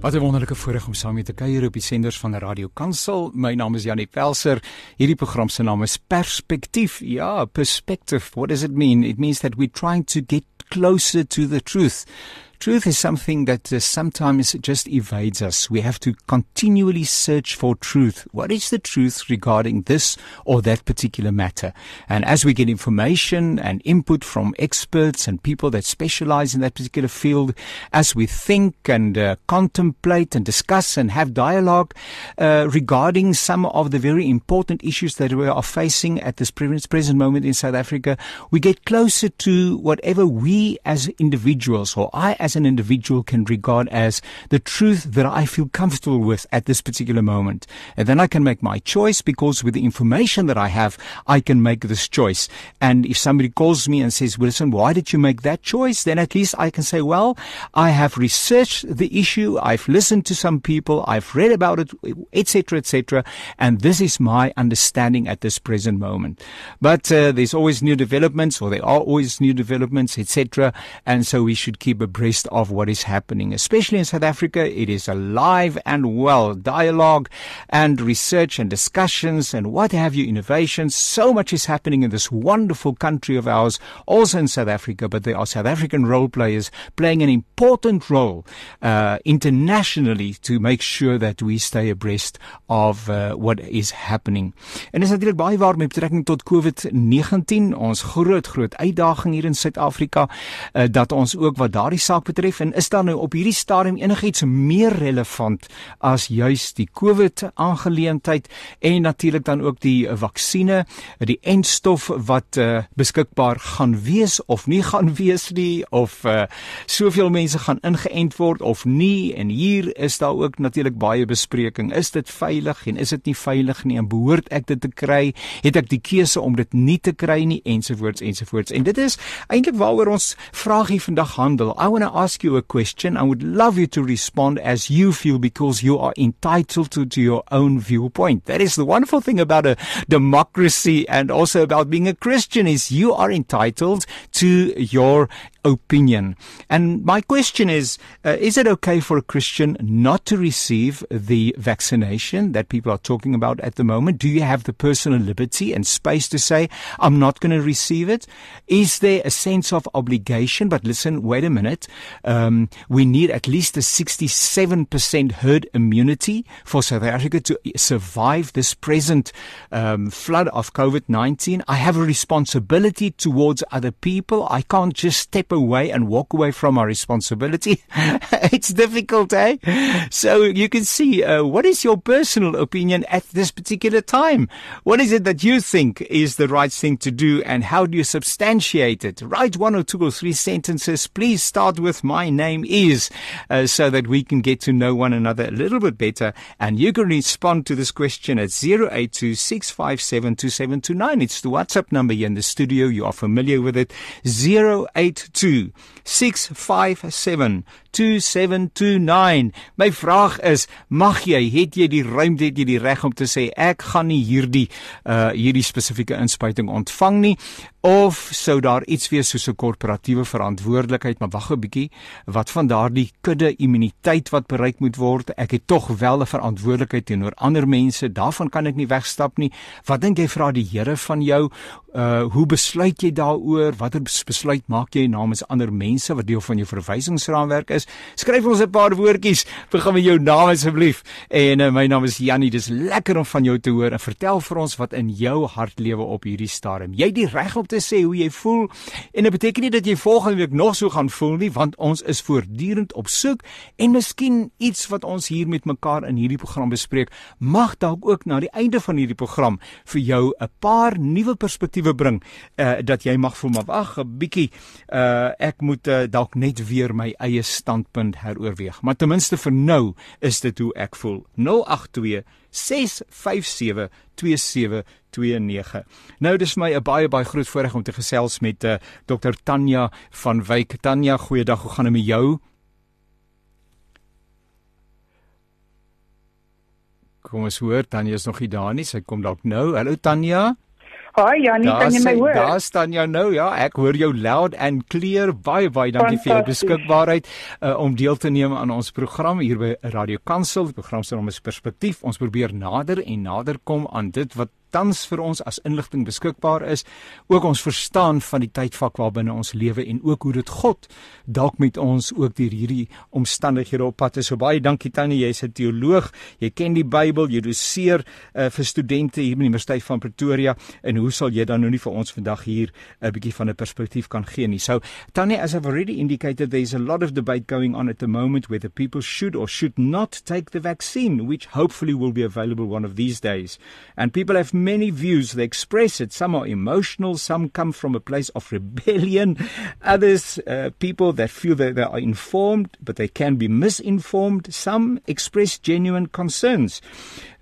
Wat 'n wonderlike voorreg om saam met te kuier op die senders van Radio Kansel. My naam is Janie Pelser. Hierdie program se naam is Perspektief. Ja, perspective. What does it mean? It means that we're trying to get closer to the truth. Truth is something that uh, sometimes just evades us. We have to continually search for truth. What is the truth regarding this or that particular matter? And as we get information and input from experts and people that specialize in that particular field, as we think and uh, contemplate and discuss and have dialogue uh, regarding some of the very important issues that we are facing at this present moment in South Africa, we get closer to whatever we as individuals or I as as an individual can regard as the truth that I feel comfortable with at this particular moment. And then I can make my choice because with the information that I have, I can make this choice. And if somebody calls me and says, Wilson, why did you make that choice? Then at least I can say, well, I have researched the issue. I've listened to some people. I've read about it, etc., etc. And this is my understanding at this present moment. But uh, there's always new developments or there are always new developments, etc. And so we should keep abreast of what is happening. Especially in South Africa, it is alive and well. Dialogue and research and discussions and what have you, innovations. So much is happening in this wonderful country of ours, also in South Africa, but there are South African role players playing an important role uh, internationally to make sure that we stay abreast of uh, what is happening. En is natuurlik baie waar met betrekking tot COVID-19, ons groot groot uitdaging hier in Suid-Afrika, uh, dat ons ook wat daardie saak betref en is daar nou op hierdie stadium enigiets meer relevant as juis die COVID aangeleentheid en natuurlik dan ook die vaksines, die enstof wat uh, beskikbaar gaan wees of nie gaan wees nie of uh, soveel mense gaan ingeënt word of nie en hier is daar ook natuurlik baie bespreking. Is dit veilig en is dit nie veilig nie en behoort ek dit te kry? Het ek die keuse om dit nie te kry nie ensovoorts ensovoorts. En dit is eintlik waaroor ons vraag hier vandag handel. I want to ask you a question. I would love you to respond as you feel because you are entitled to, to your own viewpoint. That is the wonderful thing about a democracy and also about being a Christian is you are entitled to your opinion. And my question is uh, Is it okay for a Christian not to receive the vaccination that people are talking about at the moment? Do you have the personal liberty and space to say, I'm not going to receive it? Is there a sense of obligation? But listen, wait a minute. Um, we need at least a 67% herd immunity for South Africa to survive this present um, flood of COVID 19. I have a responsibility towards other people. I can't just step away and walk away from our responsibility. it's difficult, eh? So you can see uh, what is your personal opinion at this particular time? What is it that you think is the right thing to do and how do you substantiate it? Write one or two or three sentences. Please start with my name is uh, so that we can get to know one another a little bit better and you can respond to this question at 082 It's the WhatsApp number here in the studio. You are familiar with it. 082 082 657 2729. My vraag is, mag jy, het jy die ruimte, het jy die reg om te sê ek gaan nie hierdie uh hierdie spesifieke inspuiting ontvang nie of sou daar iets wees soos 'n korporatiewe verantwoordelikheid, maar wag 'n bietjie, wat van daardie kudde immuniteit wat bereik moet word? Ek het tog wel 'n verantwoordelikheid teenoor ander mense. Daarvan kan ek nie wegstap nie. Wat dink jy vra die Here van jou? Uh hoe besluit jy daaroor? Watter besluit maak jy namens ander mense wat deel van jou verwysingsraamwerk is? Skryf ons 'n paar woordjies. Begin met jou naam asseblief. En uh, my naam is Jannie. Dis lekker om van jou te hoor en vertel vir ons wat in jou hart lewe op hierdie stadium. Jy het die reg om te sê hoe jy voel en dit beteken nie dat jy volgende week nog so gaan voel nie, want ons is voortdurend op soek en miskien iets wat ons hier met mekaar in hierdie program bespreek, mag dalk ook na die einde van hierdie program vir jou 'n paar nuwe perspektiewe bring uh dat jy mag voel maar wag 'n bietjie uh ek moet uh, dalk net weer my eie standpunt heroorweeg. Maar ten minste vir nou is dit hoe ek voel. 082 657 2729. Nou dis my 'n baie baie groot voorreg om te gesels met uh, Dr Tanya van Wyk. Tanya, goeiedag. Hoe gaan dit met jou? Kom ons hoor, Tanya is nog nie daar nie. Sy kom dalk nou. Hallo Tanya. Hi Janie, kan jy my hoor? Daar staan jy nou, ja, ek hoor jou loud and clear. Baie baie dankie vir jou beskikbaarheid uh, om deel te neem aan ons program hier by Radio Kansel. Die program se naam is Perspektief. Ons probeer nader en nader kom aan dit wat tans vir ons as inligting beskikbaar is, ook ons verstaan van die tydvak waarbinne ons lewe en ook hoe dit God dalk met ons ook deur hierdie omstandighede op pad is. So baie dankie Tannie, jy's 'n teoloog, jy ken die Bybel, jy doseer uh, vir studente hier by die Universiteit van Pretoria en hoe sal jy dan nou nie vir ons vandag hier 'n bietjie van 'n perspektief kan gee nie. So Tannie, as I've already indicated there's a lot of debate going on at the moment whether people should or should not take the vaccine, which hopefully will be available one of these days. And people have many views. They express it. Some are emotional, some come from a place of rebellion, others, uh, people that feel that they are informed, but they can be misinformed. Some express genuine concerns.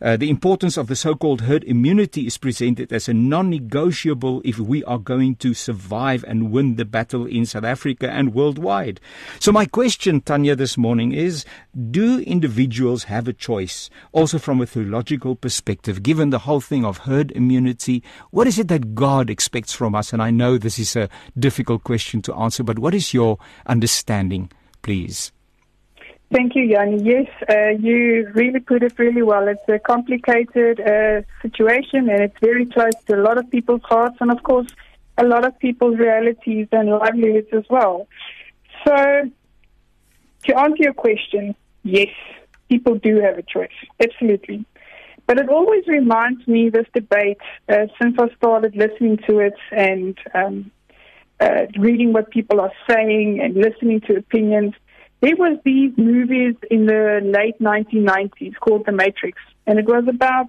Uh, the importance of the so called herd immunity is presented as a non negotiable if we are going to survive and win the battle in South Africa and worldwide. So, my question, Tanya, this morning is Do individuals have a choice, also from a theological perspective, given the whole thing of herd immunity? What is it that God expects from us? And I know this is a difficult question to answer, but what is your understanding, please? Thank you, Yanni. Yes, uh, you really put it really well. It's a complicated uh, situation and it's very close to a lot of people's hearts and, of course, a lot of people's realities and livelihoods as well. So, to answer your question, yes, people do have a choice. Absolutely. But it always reminds me this debate uh, since I started listening to it and um, uh, reading what people are saying and listening to opinions there was these movies in the late 1990s called The Matrix, and it was about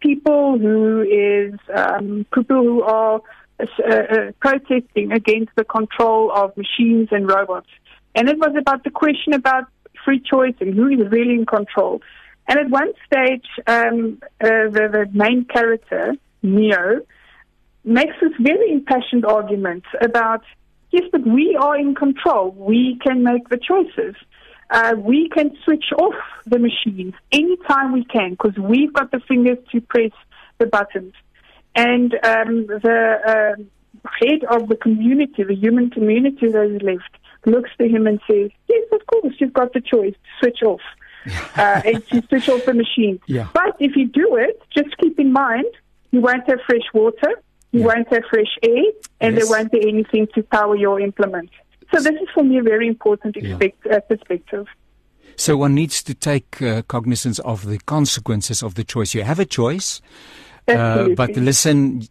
people who is um, people who are uh, uh, protesting against the control of machines and robots, and it was about the question about free choice and who is really in control. And at one stage, um, uh, the, the main character Neo makes this very impassioned argument about Yes, but we are in control. We can make the choices. Uh, we can switch off the machines anytime we can because we've got the fingers to press the buttons. And um, the uh, head of the community, the human community that is left, looks to him and says, Yes, of course, you've got the choice to switch off. uh, and to switch off the machine. Yeah. But if you do it, just keep in mind you won't have fresh water, you won't have fresh air, and yes. there won't be anything to power your implement. So this is for me a very important expect, yeah. uh, perspective. So one needs to take uh, cognizance of the consequences of the choice. You have a choice, uh, but listen,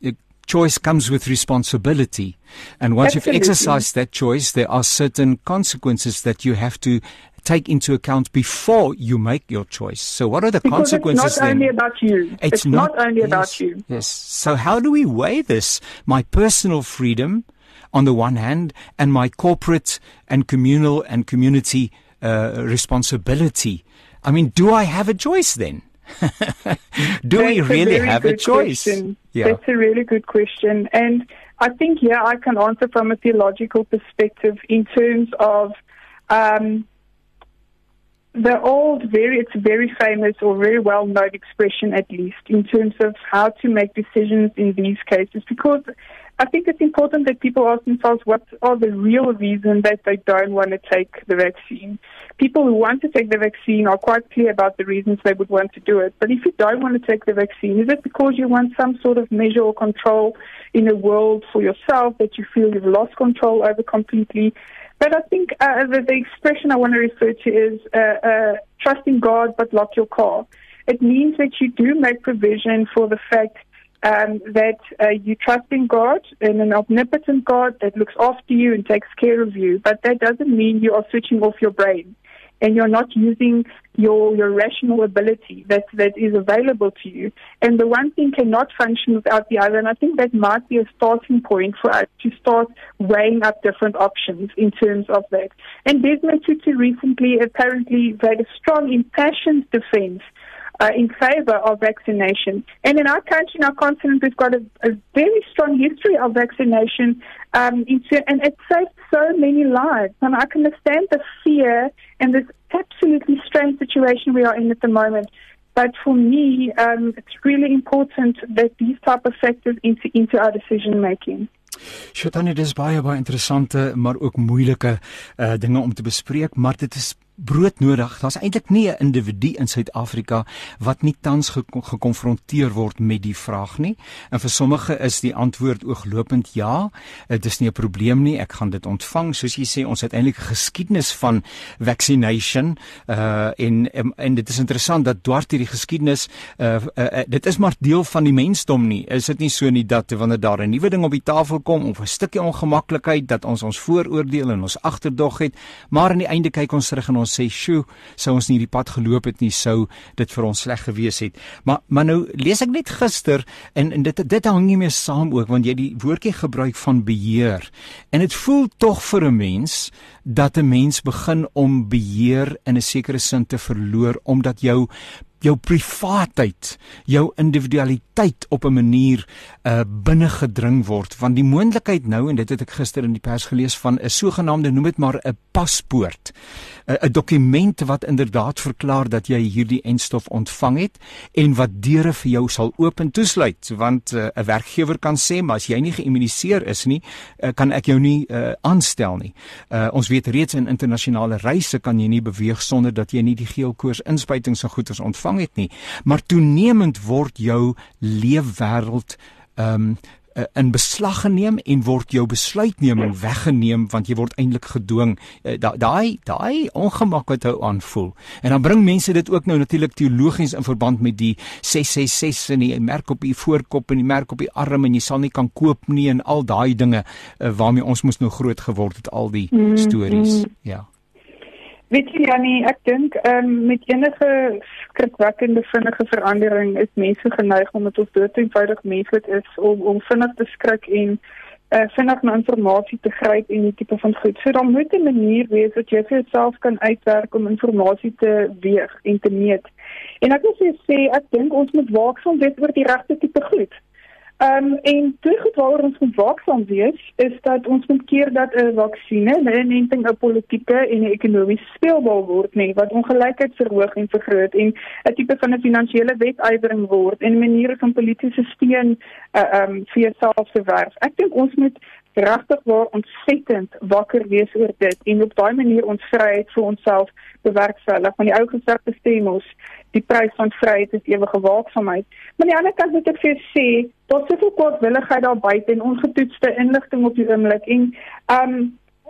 choice comes with responsibility. And once Absolutely. you've exercised that choice, there are certain consequences that you have to take into account before you make your choice. So, what are the because consequences? It's not then? only about you. It's, it's not, not, only yes, about you. Yes. So, how do we weigh this? My personal freedom, on the one hand, and my corporate and communal and community uh, responsibility. I mean, do I have a choice then? do That's we really a have a choice? Question. Yeah. That's a really good question. And I think, yeah, I can answer from a theological perspective in terms of um, the old, very, it's a very famous or very well known expression, at least, in terms of how to make decisions in these cases. Because I think it's important that people ask themselves what are the real reasons that they don't want to take the vaccine. People who want to take the vaccine are quite clear about the reasons they would want to do it. But if you don't want to take the vaccine, is it because you want some sort of measure or control in a world for yourself that you feel you've lost control over completely? But I think uh, the, the, expression I want to refer to is uh, uh, trusting God but lock your car. It means that you do make provision for the fact um, that uh, you trust in God and an omnipotent God that looks after you and takes care of you. But that doesn't mean you are switching off your brain and you're not using your your rational ability that that is available to you. And the one thing cannot function without the other. And I think that might be a starting point for us to start weighing up different options in terms of that. And Desmond Tutu recently apparently made a strong, impassioned defense uh, in favor of vaccination. And in our country, in our continent, we've got a, a very strong history of vaccination, um, and it saved so many lives. And I can understand the fear and this absolutely strange situation we are in at the moment. But for me, um, it's really important that these type of factors into into our decision making. Shotani dis baie baie interessante maar ook moeilike uh, dinge om te bespreek, maar dit is brood nodig. Daar's eintlik nie 'n individu in Suid-Afrika wat nie tans gekonfronteer word met die vraag nie. En vir sommige is die antwoord ooglopend ja. Dit is nie 'n probleem nie. Ek gaan dit ontvang. Soos jy sê, ons het eintlik 'n geskiedenis van vaccination uh en en dit is interessant dat dwars hierdie geskiedenis uh, uh, uh dit is maar deel van die mensdom nie. Is dit nie so nie dat wanneer daar 'n nuwe ding op die tafel kom of 'n stukkie ongemaklikheid dat ons ons vooroordeel en ons agterdog het, maar aan die einde kyk ons terug en ons sê, "Sjoe, sou ons nie hierdie pad geloop het nie, sou dit vir ons sleg gewees het." Maar maar nou lees ek net gister en en dit dit hang nie meer saam ook want jy die woordjie gebruik van beheer. En dit voel tog vir 'n mens dat 'n mens begin om beheer in 'n sekere sin te verloor omdat jou jou privaatheid, jou individualiteit op 'n manier uh binne gedring word want die moontlikheid nou en dit het ek gister in die pers gelees van 'n sogenaamde noem dit maar 'n paspoort. 'n dokument wat inderdaad verklaar dat jy hierdie enstof ontvang het en wat deure vir jou sal oop en toesluit want uh, 'n werkgewer kan sê maar as jy nie geïmmuniseer is nie uh, kan ek jou nie uh, aanstel nie. Uh, ons weet reeds in internasionale reise kan jy nie beweeg sonder dat jy nie die geelkoors inspuitings en goeders ontvang het nie. Maar toenemend word jou leefwêreld ehm um, uh, in beslag geneem en word jou besluitneming weggeneem want jy word eintlik gedwing. Uh, daai daai ongemak wat hou aanvoel. En dan bring mense dit ook nou natuurlik teologies in verband met die 666 en die merk op die voorkop en die merk op die arm en jy sal nie kan koop nie en al daai dinge uh, waarmee ons moes nou groot geword het al die mm, stories. Ja Weet jy Janie, ek dink ehm um, met enige skrikwekkende vinnige verandering is mense geneig om dit of dood eenvoudig menslik is om om vinnig te skrik en uh, vinnig na inligting te gryp en die tipe van goed. So dan moet 'n manier wees dat jy vir jouself kan uitwerk om inligting te weeg en te meet. En ek wil sê ek dink ons moet waaksaam wees oor die regte tipe goed. Ehm um, en twee goed waaroor ons moet waaksaam wees is dat ons moet keer dat 'n vaksines, 'n inenting 'n politieke en 'n ekonomiese speelbal word nie wat ongelykheid verhoog en vergroot en 'n tipe van 'n finansiële wetywering word en maniere van politieke steun uh, ehm um, vir jouself te werf. Ek dink ons moet regtig waar ontsettend wakker wees oor dit en op daai manier ons vryheid vir onsself bewerkstellig. Van die ou gesegde stem ons die prys van vryheid is ewige waaksaamheid. Maar aan die ander kant moet ek vir sê, daar's soveel kwaadwilligheid daar buite en ongetoetste inligting op die oomblik en um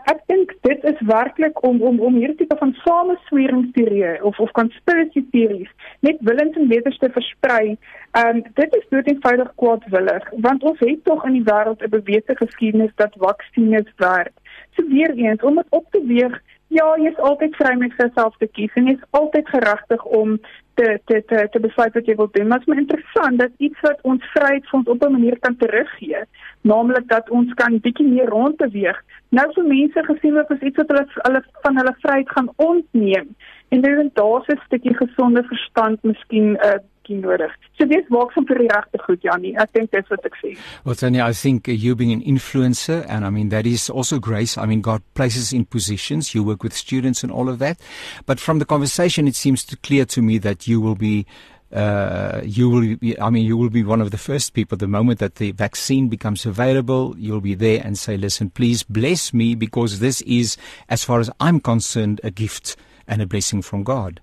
ek dink dit is werklik om om om hierdie tipe van samesweringsteorieë of of conspiracy theories net willens en wetens te versprei. Um dit is dood eenvoudig kwaadwillig want ons het tog in die wêreld 'n bewete geskiedenis dat vaksines werk. So weer eens om dit op te weeg Ja, jy is altyd vry om jouself te kies en jy is altyd geregtig om te te te te besluit wat jy wil doen. Maar dit is maar interessant dat iets wat ons vryheid vir ons op 'n manier kan teruggee, naamlik dat ons kan bietjie meer rondbeweeg. Nou vir mense gesien word as iets wat hulle hulle van hulle vryheid gaan ontneem. En dit is daar's 'n stukkie gesonde verstand miskien uh, nodig. So dis waaksaam vir die regte goed Jannie. Ek dink dis wat ek sê. Well Tanya, I think uh, you being an influencer and I mean that is also grace. I mean God places in positions. You work with students and all of that. But from the conversation it seems to clear to me that you will be uh, you will be, I mean, you will be one of the first people the moment that the vaccine becomes available. You'll be there and say, listen, please bless me because this is, as far as I'm concerned, a gift and a blessing from God.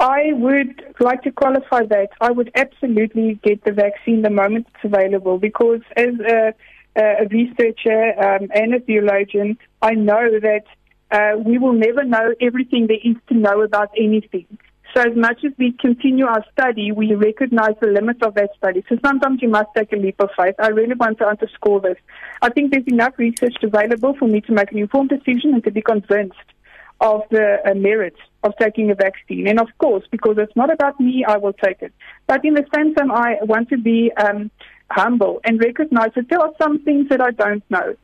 I would like to qualify that. I would absolutely get the vaccine the moment it's available because, as a, a researcher um, and a theologian, I know that uh, we will never know everything there is to know about anything. So, as much as we continue our study, we recognize the limits of that study. So, sometimes you must take a leap of faith. I really want to underscore this. I think there's enough research available for me to make an informed decision and to be convinced of the uh, merits of taking a vaccine. And of course, because it's not about me, I will take it. But in the same time, I want to be um, humble and recognize that there are some things that I don't know.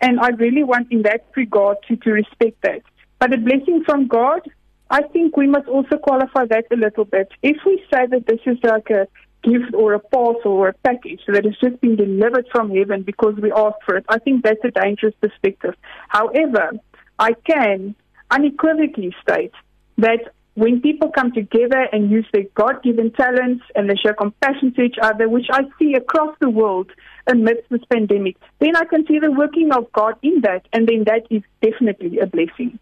And I really want, in that regard, to, to respect that. But a blessing from God, I think we must also qualify that a little bit. If we say that this is like a gift or a parcel or a package that has just been delivered from heaven because we asked for it, I think that's a dangerous perspective. However, I can unequivocally state that when people come together and use their God given talents and they show compassion to each other, which I see across the world amidst this pandemic, then I can see the working of God in that, and then that is definitely a blessing.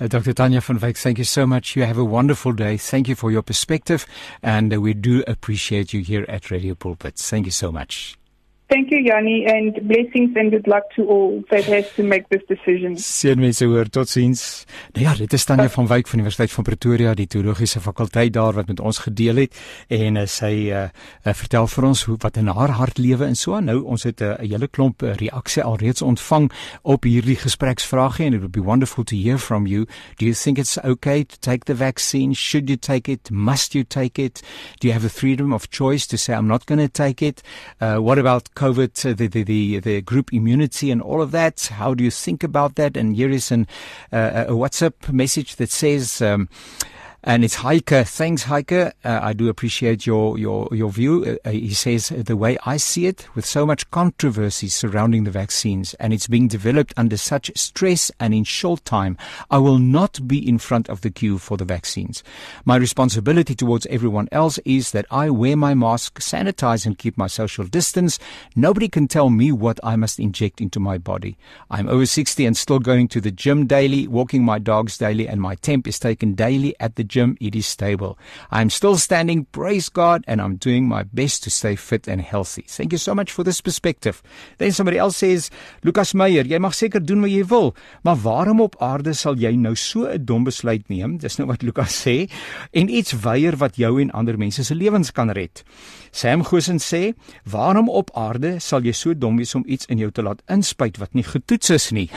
Uh, Dr. Tanya van Wyk, thank you so much. You have a wonderful day. Thank you for your perspective, and uh, we do appreciate you here at Radio Pulpit. Thank you so much. Thank you Jannie and blessings and good luck to all that has to make this decision. Sien mense hoor totsiens. Nou ja, dit is Tanya van Wyk van Universiteit van Pretoria, die teologiese fakulteit daar wat met ons gedeel het en uh, sy uh, uh, vertel vir ons hoe wat in haar hart lewe en so. Nou ons het 'n uh, hele klomp uh, reaksie alreeds ontvang op hierdie gespreksvrae en it would be wonderful to hear from you. Do you think it's okay to take the vaccine? Should you take it? Must you take it? Do you have the freedom of choice to say I'm not going to take it? Uh, what about COVID, uh, the, the, the, the, group immunity and all of that. How do you think about that? And here is an, uh, a WhatsApp message that says, um, and it's Heike. Thanks, Heike. Uh, I do appreciate your your your view. Uh, he says the way I see it, with so much controversy surrounding the vaccines, and it's being developed under such stress and in short time, I will not be in front of the queue for the vaccines. My responsibility towards everyone else is that I wear my mask, sanitize, and keep my social distance. Nobody can tell me what I must inject into my body. I'm over 60 and still going to the gym daily, walking my dogs daily, and my temp is taken daily at the gym gym, it is stable. I'm still standing, praise God, and I'm doing my best to stay fit and healthy. Thank you so much for this perspective. Then somebody else says, Lucas Meyer, jy mag seker doen wat jy wil, maar waarom op aarde sal jy nou so 'n dom besluit neem? Dis nou wat Lucas sê, en iets weier wat jou en ander mense se lewens kan red. Sam Gosen sê, "Waarom op aarde sal jy so dom wees om iets in jou te laat inspuit wat nie getoets is nie?"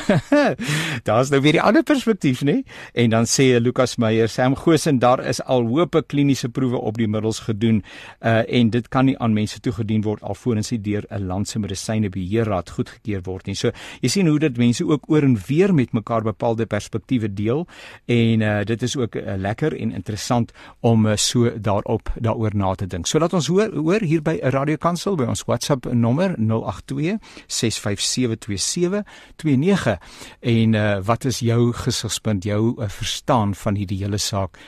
Daar's nou weer die ander perspektief, nê? En dan sê Lucas Meyer, "Sam Gosen, daar is al hoope kliniese proewe op die middels gedoen, uh en dit kan nie aan mense toegedien word alvorens dit deur 'n landse medisynebeheerraad goedgekeur word nie." So, jy sien hoe dit mense ook oor en weer met mekaar bepaalde perspektiewe deel en uh dit is ook uh, lekker en interessant om uh, so daarop daaroor na te dink. So laat ons hoor hoor hier by 'n radiokansel by ons WhatsApp nommer 082 6572729 en uh, wat is jou gesigspunt jou uh, verstaan van hierdie hele saak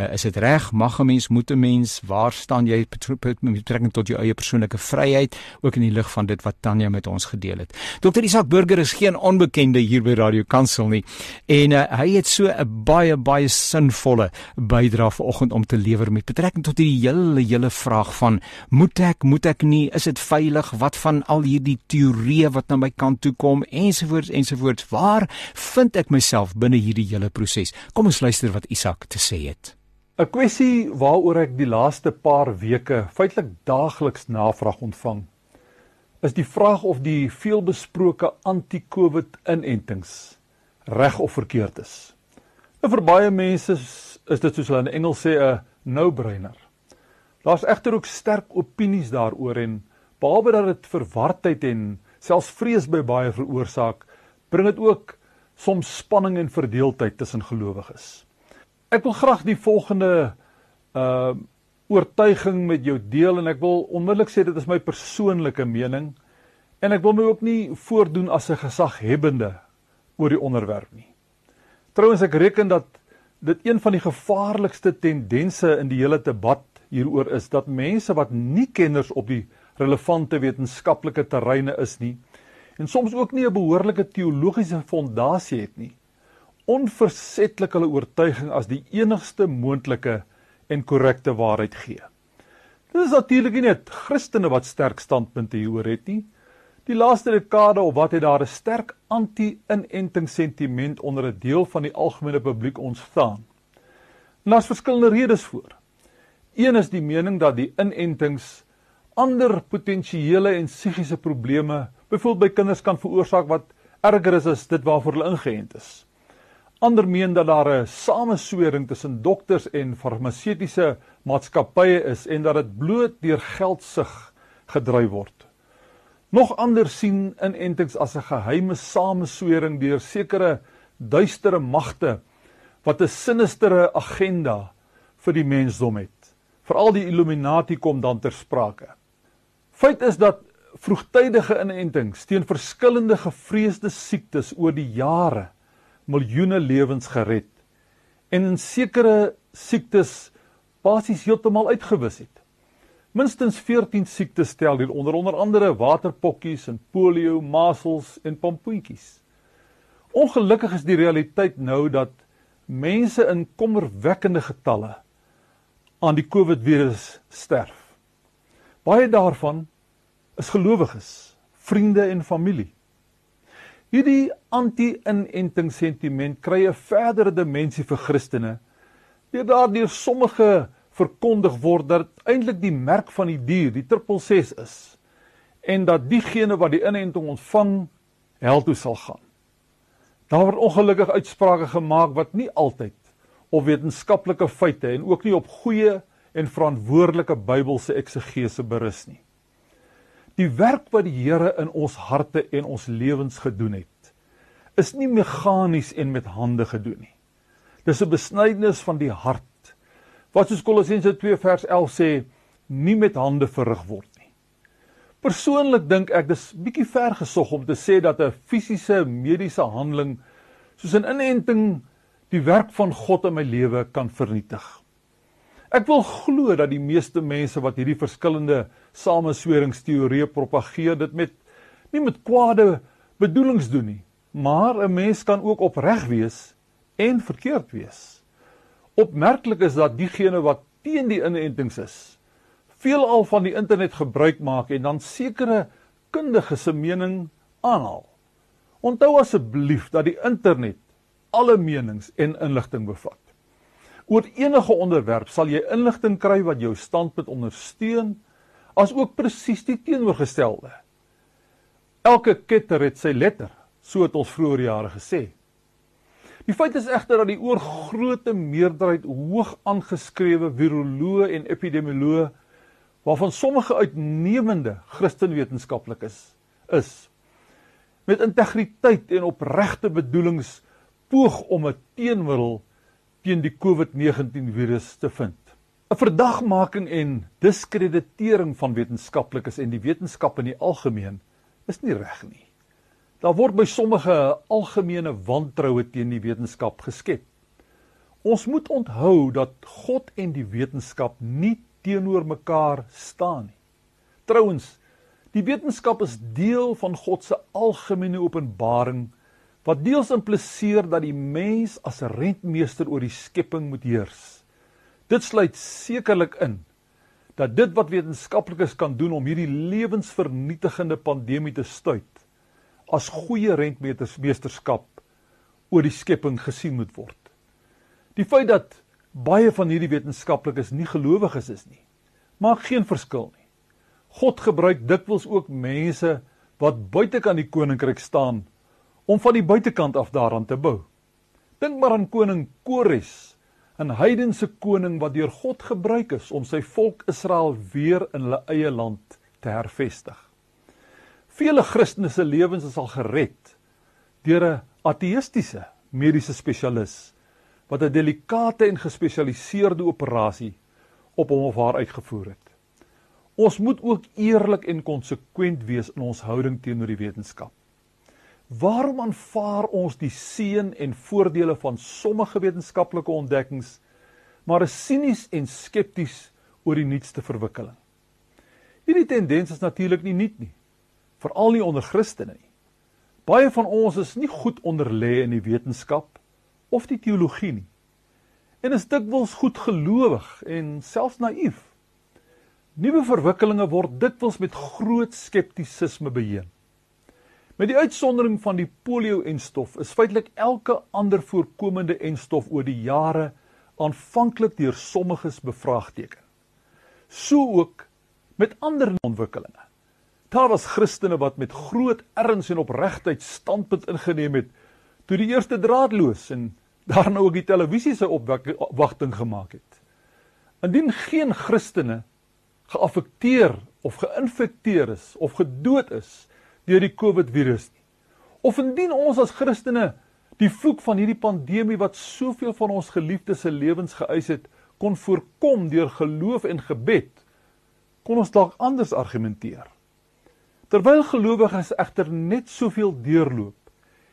uh, is dit reg? Mag 'n mens moet 'n mens? Waar staan jy met betrekking tot jou eie persoonlike vryheid ook in die lig van dit wat Tanya met ons gedeel het? Dr Isak Burger is geen onbekende hier by Radio Kansel nie en uh, hy het so 'n baie baie sinvolle bydrae vanoggend om te lewer met betrekking tot hierdie hele hele vraag van moet ek moet ek nie? Is dit veilig? Wat van al hierdie teorieë wat na my kant toe kom? Ensovoorts ensovoorts waar vind ek myself binne hierdie hele proses kom ons luister wat Isak te sê het 'n kwessie waaroor ek die laaste paar weke feitelik daagliks navraag ontvang is die vraag of die veelbesproke anti-covid inentings reg of verkeerd is. Nou vir baie mense is dit soos hulle in Engels sê 'n no-brainer. Daar's egter ook sterk opinies daaroor en behalwe dat dit verwardheid en selfs vrees by baie veroorsaak, bring dit ook soms spanning en verdeeldheid tussen gelowiges. Ek wil graag die volgende uh oortuiging met jou deel en ek wil onmiddellik sê dit is my persoonlike mening en ek wil my ook nie voordoen as 'n gesaghebende oor die onderwerp nie. Trouwens ek reken dat dit een van die gevaarlikste tendense in die hele debat hieroor is dat mense wat nie kenners op die relevante wetenskaplike terreine is nie en soms ook nie 'n behoorlike teologiese fondasie het nie, onversetlik hulle oortuiging as die enigste moontlike en korrekte waarheid gee. Dit is natuurlik nie net Christene wat sterk standpunte hieroor het nie. Die laaste dekade of wat het daar 'n sterk anti-inenting sentiment onder 'n deel van die algemene publiek ontstaan. En daar's verskillende redes voor. Een is die mening dat die inentings ander potensiële en psigiese probleme, byvoorbeeld by kinders kan veroorsaak wat erger is as dit waarvoor hulle ingeënt is. Ander meen dat daar 'n sameswering tussen dokters en farmaseutiese maatskappye is en dat dit bloot deur geldsug gedryf word. Nog ander sien inentings as 'n geheime sameswering deur sekere duistere magte wat 'n sinistere agenda vir die mensdom het veral die Illuminati kom dan ter sprake. Feit is dat vroegtydige inentings teen verskillende gevreesde siektes oor die jare miljoene lewens gered en in sekere siektes basies heeltemal uitgewis het. Minstens 14 siektes stel hier onder onder andere waterpokkies en polio, masels en pompoentjies. Ongelukkig is die realiteit nou dat mense in kommerwekkende getalle aan die COVID-virus sterf. Baie daarvan is gelowiges, vriende en familie. Hierdie anti-inenting sentiment kry 'n verdere dimensie vir Christene deur daardeur sommige verkondig word dat eintlik die merk van die dier die 666 is en dat diegene wat die inenting ontvang hel toe sal gaan. Daar word ongelukkig uitsprake gemaak wat nie altyd op wetenskaplike feite en ook nie op goeie en verantwoordelike Bybelse eksegese berus nie. Die werk wat die Here in ons harte en ons lewens gedoen het, is nie meganies en met hande gedoen nie. Dis 'n besnydenis van die hart wat soos Kolossense 2 vers 11 sê, nie met hande verrig word nie. Persoonlik dink ek dis bietjie ver gesog om te sê dat 'n fisiese mediese handeling soos 'n inenting die werk van God in my lewe kan vernietig. Ek wil glo dat die meeste mense wat hierdie verskillende samesweringsteorieë propageer dit met nie met kwade bedoelings doen nie, maar 'n mens kan ook opreg wees en verkeerd wees. Opmerklik is dat diegene wat teen die inentings is, veelal van die internet gebruik maak en dan sekere kundiges se mening aanhaal. Onthou asseblief dat die internet alle menings en inligting bevat. Oor enige onderwerp sal jy inligting kry wat jou standpunt ondersteun, asook presies die teenoorgestelde. Elke ketter het sy letter, so het ons vroeër jare gesê. Die feit is egter dat die oorgrootste meerderheid hoog aangeskrewe viroloë en epidemioloë waarvan sommige uitnemende Christenwetenskaplikes is met integriteit en opregte bedoelings poog om 'n teenmiddel teen die COVID-19 virus te vind. 'n Verdagmaking en diskreditering van wetenskaplikes en die wetenskap in die algemeen is nie reg nie. Daar word by sommige algemene wantroue teen die wetenskap geskep. Ons moet onthou dat God en die wetenskap nie teenoor mekaar staan nie. Trouwens, die wetenskap is deel van God se algemene openbaring wat deels impliseer dat die mens as 'n rentmeester oor die skepping moet heers. Dit sluit sekerlik in dat dit wat wetenskaplikes kan doen om hierdie lewensvernietigende pandemie te stuit as goeie rentmeesterskap oor die skepping gesien moet word. Die feit dat baie van hierdie wetenskaplikes nie gelowiges is nie, maak geen verskil nie. God gebruik dikwels ook mense wat buitekant die koninkryk staan om van die buitekant af daaraan te bou. Dink maar aan koning Kores, 'n heidense koning wat deur God gebruik is om sy volk Israel weer in hulle eie land te hervestig. Vele Christene se lewens is al gered deur 'n ateïstiese mediese spesialis wat 'n delikate en gespesialiseerde operasie op hom of haar uitgevoer het. Ons moet ook eerlik en konsekwent wees in ons houding teenoor die wetenskap. Waarom aanvaar ons die seën en voordele van sommige wetenskaplike ontdekkings, maar is sinies en skepties oor die nuutste verwikkeling? Hierdie tendens is natuurlik nie nuut nie veral nie onder Christene nie. Baie van ons is nie goed onderlê in die wetenskap of die teologie nie. En is dikwels goed gelowig en selfs naïef. Nuwe verwikkelinge word dikwels met groot skeptisisme beheer. Met die uitsondering van die polio-enstof is feitelik elke ander voorkomende enstof oor die jare aanvanklik deur sommiges bevraagteken. So ook met ander ontwikkelinge. Daar was Christene wat met groot erns en opregtheid standpunt ingeneem het toe die eerste draadloos en daarna ook die televisie se opwagting gemaak het. Indien geen Christene geaffekteer of geïnfekteer is of gedood is deur die COVID-virus nie. Of indien ons as Christene die vloek van hierdie pandemie wat soveel van ons geliefdes se lewens geëis het, kon voorkom deur geloof en gebed, kon ons dalk anders argumenteer. Terwyl gelowiges egter net soveel deurloop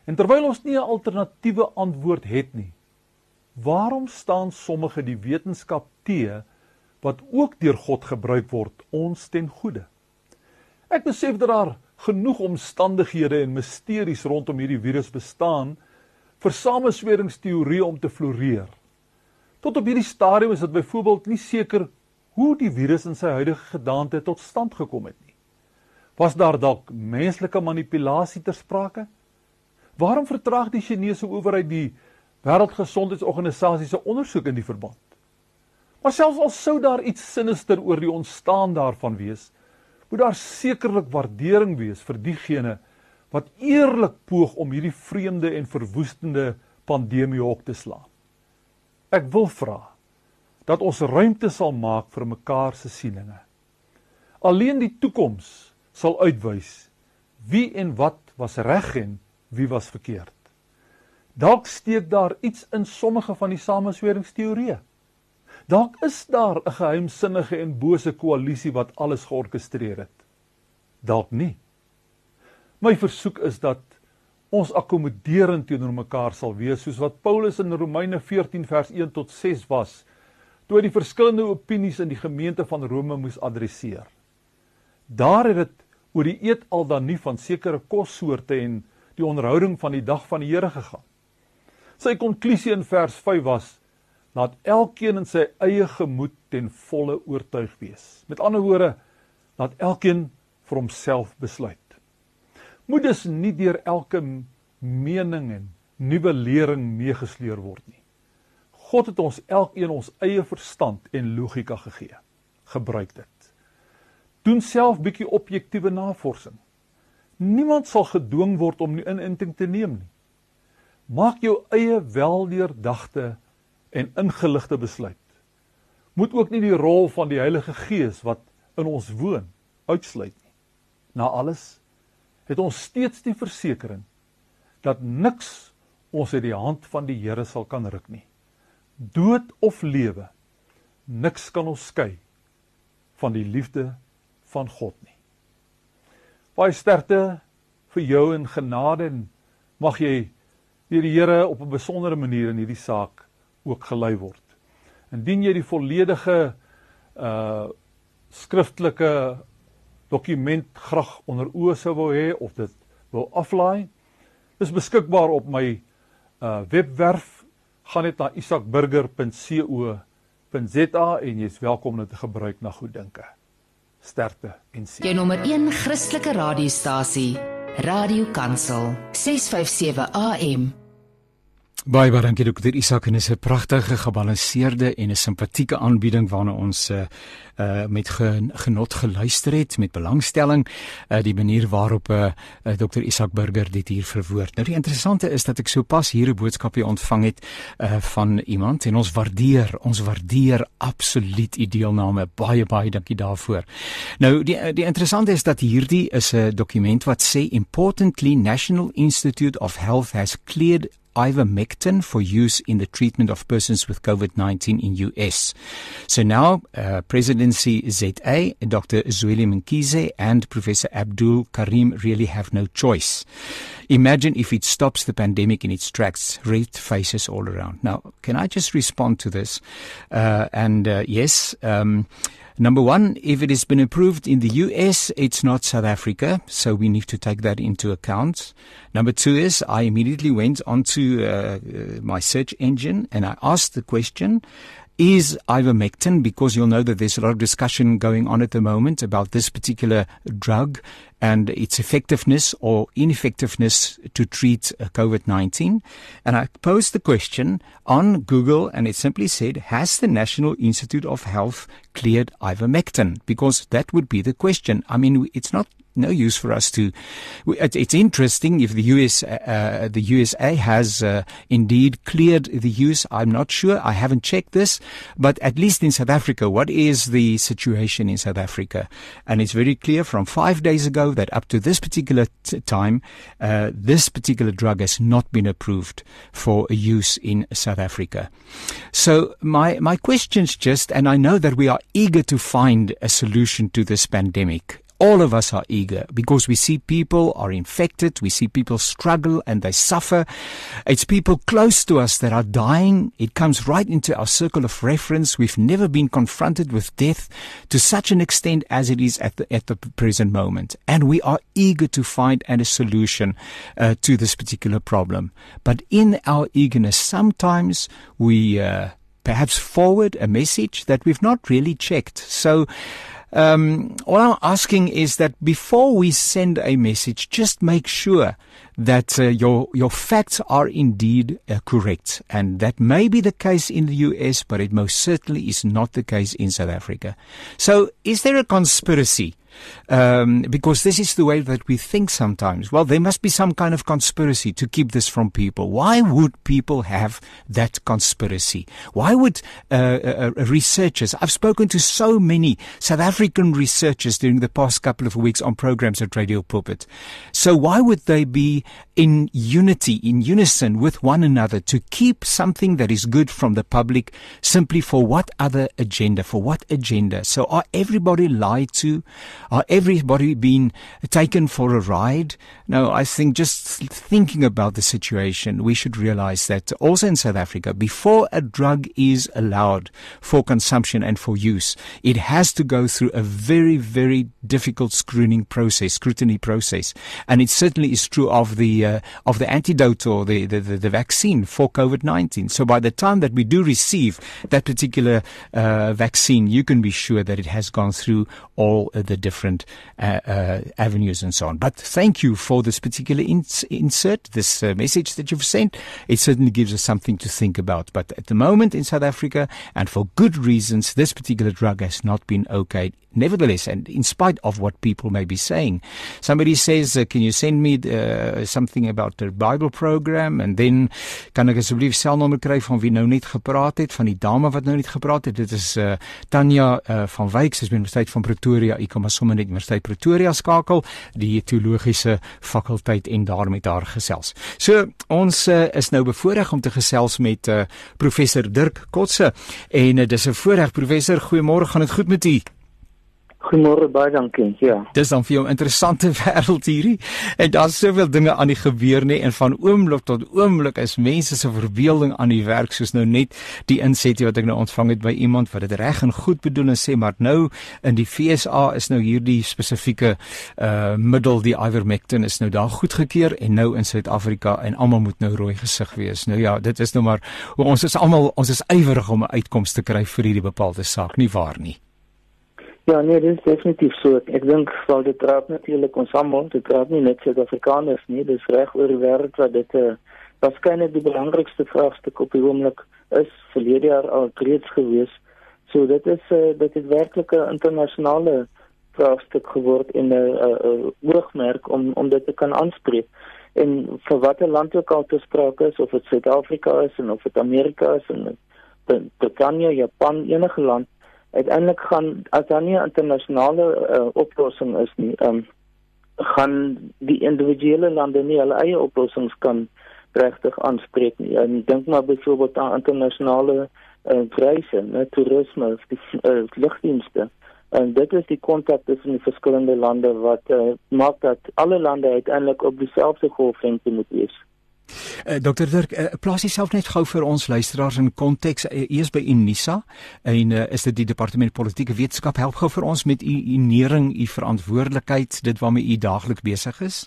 en terwyl ons nie 'n alternatiewe antwoord het nie, waarom staan sommige die wetenskap teë wat ook deur God gebruik word ons ten goeie? Ek besef dat daar genoeg omstandighede en misteries rondom hierdie virus bestaan vir samesweringsteorieë om te floreer. Tot op hierdie stadium is dit byvoorbeeld nie seker hoe die virus in sy huidige gedaante tot stand gekom het nie. Was daar dalk menslike manipulasie ter sprake? Waarom vertraag die Chinese owerheid die Wêreldgesondheidsorganisasie se ondersoek in die verband? Maar selfs al sou daar iets sinister oor die ontstaan daarvan wees, moet daar sekerlik waardering wees vir diegene wat eerlik poog om hierdie vreemde en verwoestende pandemie op te slaan. Ek wil vra dat ons ruimte sal maak vir mekaar se sieninge. Alleen die toekoms sal uitwys wie en wat was reg en wie was verkeerd. Dalk steek daar iets in sommige van die samesweringsteorieë. Dalk is daar 'n geheimsinnige en bose koalisie wat alles georkestreer het. Dalk nie. My versoek is dat ons akkommoderend teenoor mekaar sal wees soos wat Paulus in Romeine 14 vers 1 tot 6 was toe hy die verskillende opinies in die gemeente van Rome moes adresseer. Daar het dit oor die eet al dan nie van sekere kossoorte en die onderhouding van die dag van die Here gegaan. Sy konklusie in vers 5 was laat elkeen in sy eie gemoed ten volle oortuig wees. Met ander woorde, laat elkeen vir homself besluit. Moet dus nie deur elke mening en nuwe lering meegesleer word nie. God het ons elkeen ons eie verstand en logika gegee. Gebruik dit. Doen self bietjie objektiewe navorsing. Niemand sal gedwing word om nie inenting te neem nie. Maak jou eie weldeurdagte en ingeligte besluit. Moet ook nie die rol van die Heilige Gees wat in ons woon uitsluit nie. Na alles het ons steeds die versekering dat niks ons uit die hand van die Here sal kan ruk nie. Dood of lewe, niks kan ons skei van die liefde van God nie. Baie sterkte vir jou in genade en mag jy deur die Here op 'n besondere manier in hierdie saak ook gelei word. Indien jy die volledige uh skriftelike dokument graag onder oë sou wou hê of dit wil aflaai, is beskikbaar op my uh webwerf. Gaan net na isaacburger.co.za en jy's welkom dit te gebruik na goeddinke. Sterkte en seën. Jou nommer 1 Christelike radiostasie, Radio Kansel, 657 AM. Baie baie dankie Dr. Isak en is 'n pragtige gebalanseerde en 'n simpatieke aanbieding waarna ons uh, uh met genot geluister het met belangstelling uh die manier waarop uh, uh Dr. Isak Burger dit hier verwoord. Nou die interessante is dat ek sopas hier 'n boodskapie ontvang het uh van iemand en ons waardeer, ons waardeer absoluut u deelname. Baie baie dankie daarvoor. Nou die die interessante is dat hierdie is 'n dokument wat sê importantly National Institute of Health has cleared ivermectin for use in the treatment of persons with COVID-19 in US. So now, uh, Presidency ZA, Dr. Zweli Mkize and Professor Abdul Karim really have no choice. Imagine if it stops the pandemic in its tracks, red faces all around. Now, can I just respond to this? Uh, and uh, yes, um, Number one, if it has been approved in the US, it's not South Africa, so we need to take that into account. Number two is I immediately went onto uh, uh my search engine and I asked the question, is ivermectin because you'll know that there's a lot of discussion going on at the moment about this particular drug and its effectiveness or ineffectiveness to treat uh, COVID-19. And I posed the question on Google and it simply said, has the National Institute of Health cleared ivermectin? Because that would be the question. I mean, it's not no use for us to. It's interesting if the US, uh, uh, the USA has uh, indeed cleared the use. I'm not sure. I haven't checked this, but at least in South Africa, what is the situation in South Africa? And it's very clear from five days ago that up to this particular t- time, uh, this particular drug has not been approved for use in South Africa. So my my question's just, and I know that we are eager to find a solution to this pandemic All of us are eager because we see people are infected, we see people struggle and they suffer. It's people close to us that are dying. It comes right into our circle of reference. We've never been confronted with death to such an extent as it is at the, at the present moment. And we are eager to find a solution uh, to this particular problem. But in our eagerness, sometimes we uh, perhaps forward a message that we've not really checked. So, um, all I'm asking is that before we send a message, just make sure that uh, your your facts are indeed uh, correct, and that may be the case in the US, but it most certainly is not the case in South Africa. So, is there a conspiracy? Um, because this is the way that we think sometimes. Well, there must be some kind of conspiracy to keep this from people. Why would people have that conspiracy? Why would uh, uh, uh, researchers? I've spoken to so many South African researchers during the past couple of weeks on programs at Radio Pulpit. So why would they be in unity, in unison with one another to keep something that is good from the public simply for what other agenda? For what agenda? So are everybody lied to? Are everybody being taken for a ride? No, I think just thinking about the situation, we should realize that also in South Africa, before a drug is allowed for consumption and for use, it has to go through a very, very difficult screening process, scrutiny process. And it certainly is true of the, uh, of the antidote or the, the, the, vaccine for COVID-19. So by the time that we do receive that particular uh, vaccine, you can be sure that it has gone through all the different different uh, uh, avenues and so on. But thank you for this particular ins- insert, this uh, message that you've sent. It certainly gives us something to think about. But at the moment in South Africa, and for good reasons, this particular drug has not been okayed. Nevertheless, and in spite of what people may be saying, somebody says, uh, "Can you send me uh, something about the Bible program?" And then kan ek asseblief selnommer kry van wie nou net gepraat het, van die dame wat nou net gepraat het. Dit is uh, Tanya uh, van Wyk, sy is by Universiteit van Pretoria. Ek kom as sommer net Universiteit Pretoria skakel die teologiese fakulteit en daar met haar gesels. So ons uh, is nou bevoorreg om te gesels met uh, professor Dirk Kotse en uh, dis 'n voorreg professor goeiemôre gaan dit goed met u Goeiemôre baie dankie. Ja. Dis dan vir jou 'n interessante wêreld hierdie. En daar's soveel dinge aan die gebeur nê en van oomblik tot oomblik is mense se verbeelding aan die werk soos nou net die inset wat ek nou ontvang het by iemand wat dit reg en goed bedoel en sê maar nou in die FSA is nou hierdie spesifieke uh middel die ivermectin is nou daar goedgekeur en nou in Suid-Afrika en almal moet nou rooi gesig wees. Nou ja, dit is nou maar ons is almal ons is ywerig om 'n uitkoms te kry vir hierdie bepaalde saak, nie waar nie? Ja, nee, dit is definitief so. Ek dink wel dit raak natuurlik ons almal, dit raak nie net Suid-Afrikaners nie, dis reg oor die wêreld wat dit 'n uh, eh, waarskynlik die belangrikste vraagstuk op die oomblik is verlede jaar al reeds gewees. So dit is 'n uh, dit het werklik 'n internasionale vraagstuk geword en 'n uh, uh, oogmerk om om dit te kan aanspreek. En vir watter land ook al te sprake is of dit Suid-Afrika is en of dit Amerika is en Britannia, Japan, enige land uiteindelik gaan as daar nie 'n internasionale uh, oplossing is nie, ehm um, gaan die individuele lande nie hulle eie oplossings kan regtig aanspreek nie. En dink maar byvoorbeeld aan internasionale uh, reise, net toerisme, die uh, lugdienste. En dit is die kontak tussen die verskillende lande wat uh, maak dat alle lande uiteindelik op dieselfde golflengte moet wees. Uh, eh, Dr Dirk, uh, plaas jouself net gou vir ons luisteraars in konteks. Uh, eers by Unisa en uh, is dit die departement politieke wetenskap help gou vir ons met u u nering, u verantwoordelikheid, dit waarmee u daagliks besig is?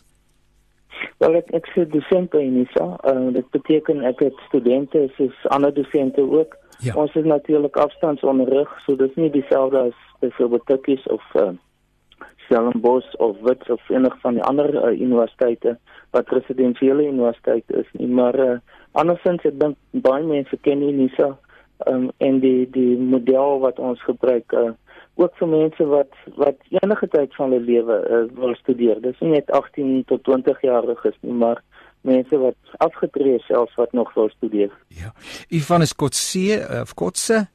Wel ek ek sê dosent by Unisa. Uh, dit beteken ek het studente soos ander dosente ook. Ja. Ons is natuurlik afstandsonderrig, so dis nie dieselfde as byvoorbeeld Tukkies of uh, Stellenbosch of Wits of enige van die ander uh, universiteite wat residensiële universiteit is nie maar uh, andersins ek dink baie mense ken Unisa um, en die die model wat ons gebruik uh, ook vir mense wat wat enige tyd van hulle lewe uh, wil studeer. Dis nie net 18 tot 20 jariges nie maar mense wat afgetree is selfs wat nog wil studeer. Ja. Ivan is Kotse of Kotse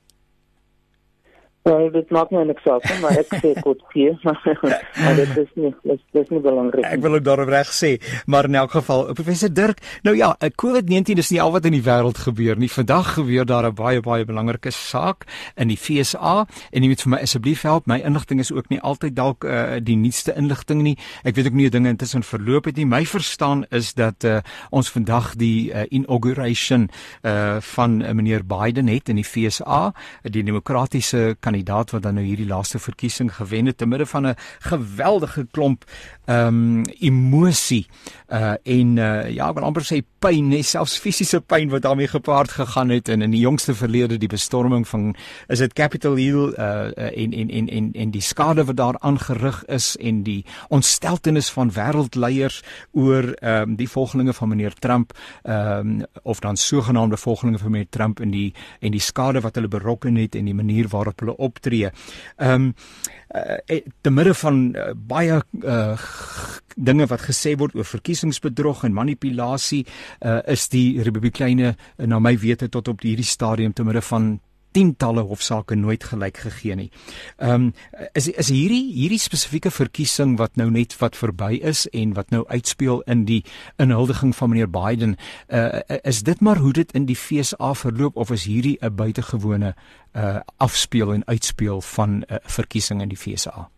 Ja, dit maak my niks saak, maar ek sê kort gee, maar dit is nie dit, dit is nie belangrik. Ek wil ook daarop reg sê, maar in elk geval, professor Dirk, nou ja, eh, COVID-19 is nie al wat in die wêreld gebeur nie. Vandag gebeur daar 'n baie baie belangrike saak in die FSA en jy moet vir my asseblief help. My inligting is ook nie altyd dalk uh, die nuutste inligting nie. Ek weet ook nie dinge intussen verloop het nie. My verstaan is dat uh, ons vandag die uh, inauguration uh, van uh, meneer Biden het in die FSA, die demokratiese kandidaat wat dan nou hierdie laaste verkiesing gewen het te midde van 'n geweldige klomp ehm um, emosie uh en uh ja, ek wil amper sê pyn, net selfs fisiese pyn wat daarmee gepaard gegaan het. En in die jongste verlede die bestorming van is dit Capitol Hill uh en en en en en die skade wat daar aangerig is en die ontsteltenis van wêreldleiers oor ehm um, die volgelinge van meneer Trump ehm um, of dan sogenaamde volgelinge van meneer Trump en die en die skade wat hulle berokken het en die manier waarop hulle optree. Ehm um, uh, te midde van uh, baie uh, dinge wat gesê word oor verkiesingsbedrog en manipulasie uh, is die republikeine uh, na my wete tot op hierdie stadium te midde van tientalle hofsaake nooit gelyk gegee nie. Ehm um, is is hierdie hierdie spesifieke verkiesing wat nou net wat verby is en wat nou uitspeel in die inhuldiging van meneer Biden, uh, is dit maar hoe dit in die FSA verloop of is hierdie 'n buitengewone uh afspeel en uitspeel van 'n uh, verkiesing in die FSA?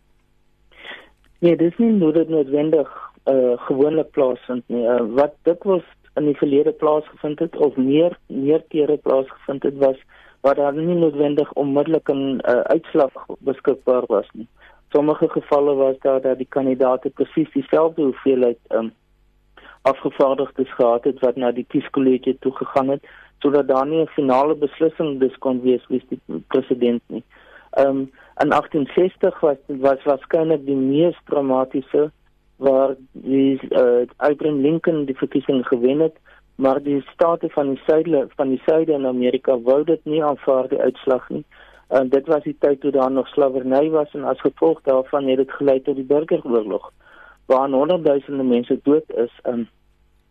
Nee, dis nie noodwendig uh gewoonlik plaasvind nie. Uh, wat dit was in die verlede plaasgevind het of meer meer kere plaasgevind het was waar daar nie noodwendig onmiddellik 'n uh, uitslag beskikbaar was nie. Sommige gevalle was daar dat die kandidaate presies dieselfde hoeveelheid um, afgevaardigdes gehad het wat na die kieskollege toe gegaan het sodat daar nie 'n finale beslissing dus kon wees wie die president nie. Um in 1860 was was waarskynlik die mees dramatiese waar die uh, Abraham Lincoln die verkiesing gewen het maar die state van die suide van die suide in Amerika wou dit nie aanvaar die uitslag nie. En dit was die tyd toe daar nog slawerny was en as gevolg daarvan het dit gelei tot die burgeroorlog waar honderdduisende mense dood is um,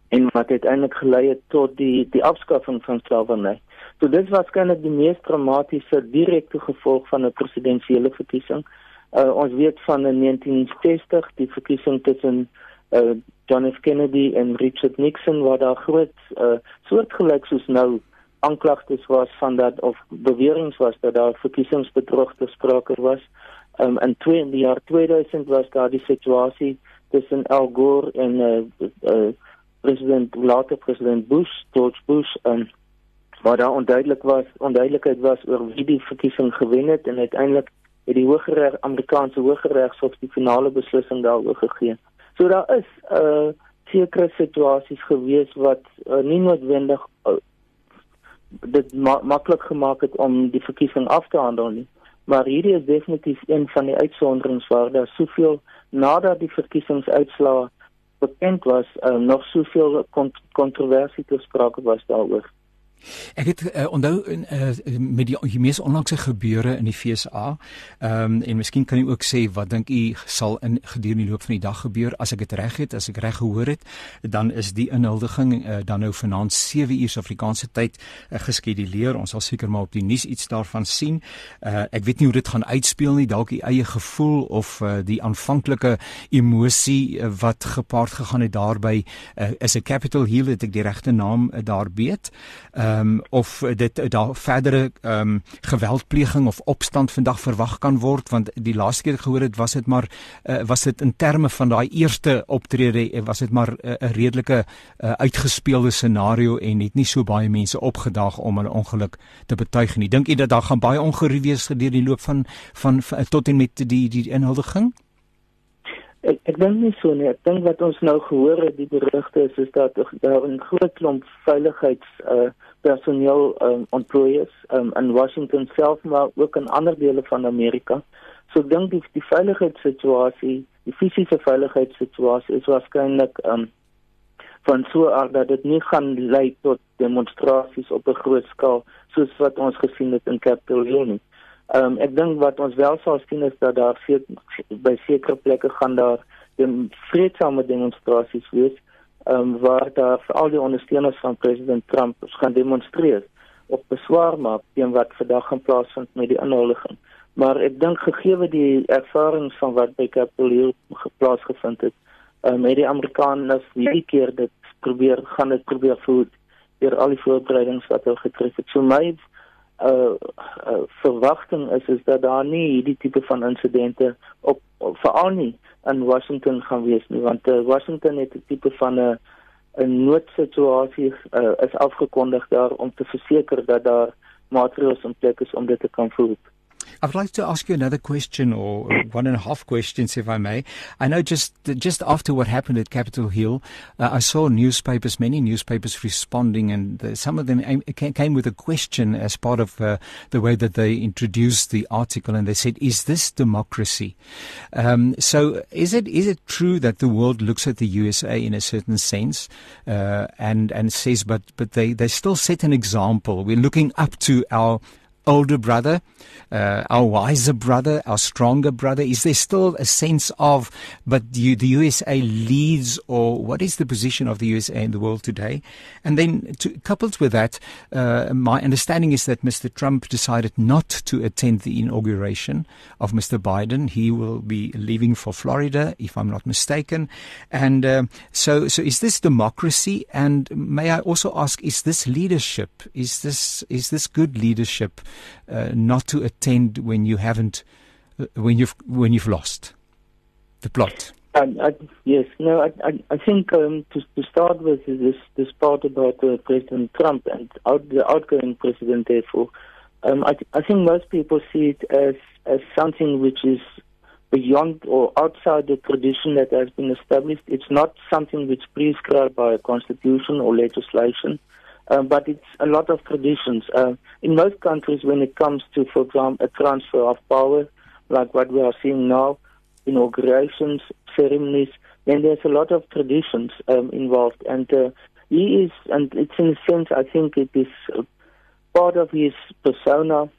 en wat uiteindelik gelei het tot die die afskaffing van slawerny. So dit was waarskynlik die mees dramatiese direkte gevolg van 'n presidentsiële verkiesing. Uh, ons weet van in 1960 die verkiesing tussen uh, John F Kennedy en Richard Nixon waar daar groot uh, soortgelyk soos nou aanklagtes was van dat of beweringe was dat daar verkiesingsbedrog te sprake was. Um, in twee in die jaar 2000 was daar die situasie tussen Al Gore en uh, uh, president later president Bush, George Bush en waar daar onduidelik was, onduidelikheid was oor wie die verkiesing gewen het en uiteindelik het die Hooggeregshof Amerikaanse Hooggeregshof die finale beslissing daaroor gegee. So daar is 'n uh, sekere situasies gewees wat uh, nie noodwendig uh, dit ma maklik gemaak het om die verkiesing af te handel nie. Maar hierdie is definitief een van die uitsonderings waar daar soveel nadat die verkiesingsuitslae bekend was, uh, nog soveel kont kontroversie te sprake was daaroor. Ek het uh, onthou uh, met die, die mees onlangse gebeure in die FSA. Ehm um, en miskien kan u ook sê wat dink u sal in gedurende die loop van die dag gebeur as ek dit reg het, as ek reg gehoor het, dan is die inhuldiging uh, dan nou vanaand 7 uur Suid-Afrikaanse tyd uh, geskeduleer. Ons sal seker maar op die nuus iets daarvan sien. Uh, ek weet nie hoe dit gaan uitspeel nie, dalk u eie gevoel of uh, die aanvanklike emosie uh, wat gepaard gegaan het daarbey uh, is 'n Capitol Hill het ek die regte naam uh, daar weet. Uh, ehm um, of dit daar verdere ehm um, geweldpleging of opstand vandag verwag kan word want die laaste keer gehoor het was dit maar uh, was dit in terme van daai eerste optrede eh, was dit maar eh, 'n uh, redelike uh, uitgespeelde scenario en het nie so baie mense opgedag om hulle ongeluk te betuig nie. Dink jy dat daar gaan baie ongeruwe wees gedurende die loop van van, van tot en met die die inhuldiging? Ek ek dink nie so nie. Ek dink wat ons nou gehoor het die berigte is is dat daar 'n groot klomp veiligheids uh personeel um, ontplooi is um, in Washington self maar ook in ander dele van Amerika. So ek dink die, die veiligheidssituasie, die fisiese veiligheidssituasie is waarskynlik um, van so aard dat dit nie gaan lei tot demonstrasies op 'n groot skaal soos wat ons gesien het in Capitol Hill nie. Um, ek dink wat ons wel sal sien is dat daar seker by sekere plekke gaan daar die vreedsame demonstrasies wees um, waar daar vir al die ondersteuners van president Trump gaan demonstreer op beswaar maak teen wat vandag gaan plaasvind met die inhuldiging. Maar ek dink gegee die ervarings van wat by Capitol Hill geplaas gevind het, um, het die Amerikaners hierdie keer dit probeer gaan dit probeer voed deur al die voorbereidings wat hulle getref het. So my uh, uh verwagting is is dat daar nie hierdie tipe van insidente op, op veral nie in Washington gaan wees nie want uh, Washington het 'n tipe van 'n 'n noodsituasie uh, is afgekondig daar om te verseker dat daar maatreëls in plek is om dit te kan voer. I'd like to ask you another question, or one and a half questions, if I may. I know just just after what happened at Capitol Hill, uh, I saw newspapers, many newspapers responding, and some of them came with a question as part of uh, the way that they introduced the article, and they said, "Is this democracy?" Um, so, is it is it true that the world looks at the USA in a certain sense, uh, and and says, but but they they still set an example. We're looking up to our older brother, uh, our wiser brother, our stronger brother? Is there still a sense of, but you, the USA leads, or what is the position of the USA in the world today? And then, to, coupled with that, uh, my understanding is that Mr. Trump decided not to attend the inauguration of Mr. Biden. He will be leaving for Florida, if I'm not mistaken. And uh, so, so is this democracy? And may I also ask, is this leadership? Is this is this good leadership? Uh, not to attend when you haven't uh, when you've when you've lost the plot. I, I, yes, no, I, I, I think um, to, to start with this this part about uh, President Trump and out, the outgoing president. Therefore, um, I, I think most people see it as as something which is beyond or outside the tradition that has been established. It's not something which prescribed by a constitution or legislation. Uh, but it's a lot of traditions. Uh, in most countries, when it comes to, for example, a transfer of power, like what we are seeing now, inaugurations, ceremonies, then there's a lot of traditions um, involved. And uh, he is, and it's in a sense, I think it is uh, part of his persona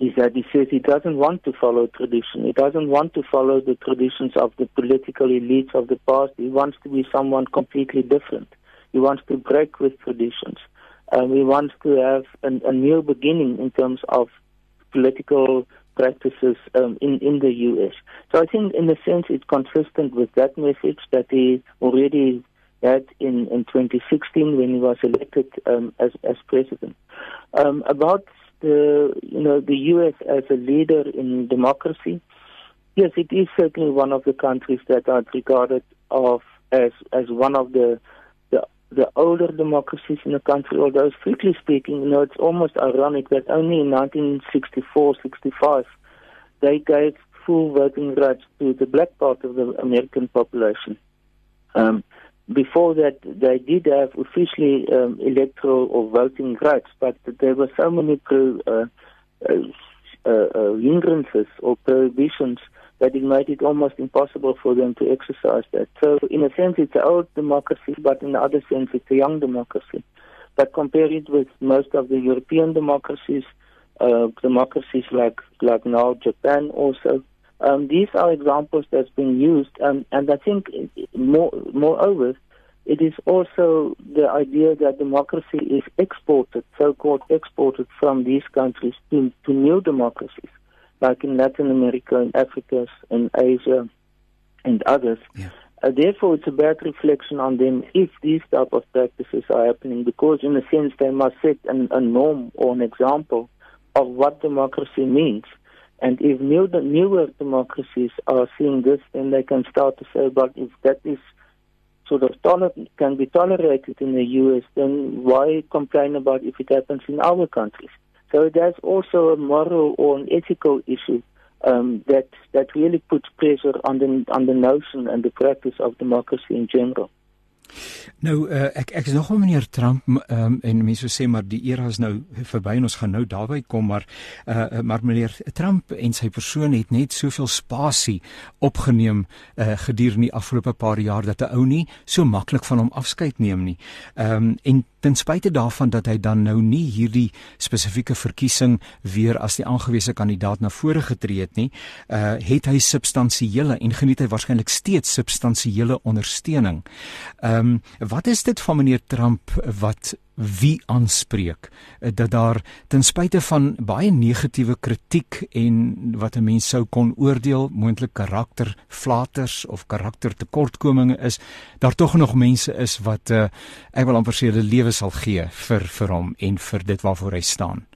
is that he says he doesn't want to follow tradition. He doesn't want to follow the traditions of the political elites of the past. He wants to be someone completely different. He wants to break with traditions. Um, he wants to have an, a new beginning in terms of political practices um, in, in the U.S. So I think, in a sense, it's consistent with that message that he already had in, in 2016 when he was elected um, as, as president. Um, about the, you know, the U.S. as a leader in democracy, yes, it is certainly one of the countries that are regarded of as as one of the the older democracies in the country, although strictly speaking, you know, it's almost ironic that only in 1964, 65, they gave full voting rights to the black part of the American population. Um, before that, they did have officially um, electoral or voting rights, but there were so many pro, uh, uh, uh, hindrances or prohibitions that it made it almost impossible for them to exercise that. So, in a sense, it's an old democracy, but in the other sense, it's a young democracy. But compare it with most of the European democracies, uh, democracies like like now Japan also. Um, these are examples that's been used, um, and I think more moreover, it is also the idea that democracy is exported, so-called exported from these countries to, to new democracies like in Latin America and Africa and Asia and others. Yeah. Uh, therefore, it's a bad reflection on them if these type of practices are happening, because in a sense they must set an, a norm or an example of what democracy means. And if new, newer democracies are seeing this, then they can start to say, but if that is sort of toler- can be tolerated in the U.S., then why complain about if it happens in our countries? So there's also a moral or an ethical issue um, that that really puts pressure on the on the notion and the practice of democracy in general. Nou uh, ek ek is nog om meneer Trump um, en mense sê maar die era is nou verby en ons gaan nou daarby kom maar uh, maar meneer Trump en sy persoon het net soveel spasie opgeneem uh, gedurende die afgelope paar jaar dat 'n ou nie so maklik van hom afskeid neem nie. Ehm um, en ten spyte daarvan dat hy dan nou nie hierdie spesifieke verkiesing weer as die aangewese kandidaat na vore getree het nie, uh, het hy substansiële en geniet hy waarskynlik steeds substansiële ondersteuning. Ehm Ehm um, wat is dit van meneer Trump wat wie aanspreek eh, dat daar ten spyte van baie negatiewe kritiek en wat 'n mens sou kon oordeel moontlik karakterflaters of karaktertekortkominge is daar tog nog mense is wat uh, ek wil amper sê hulle lewe sal gee vir vir hom en vir dit waarvoor hy staan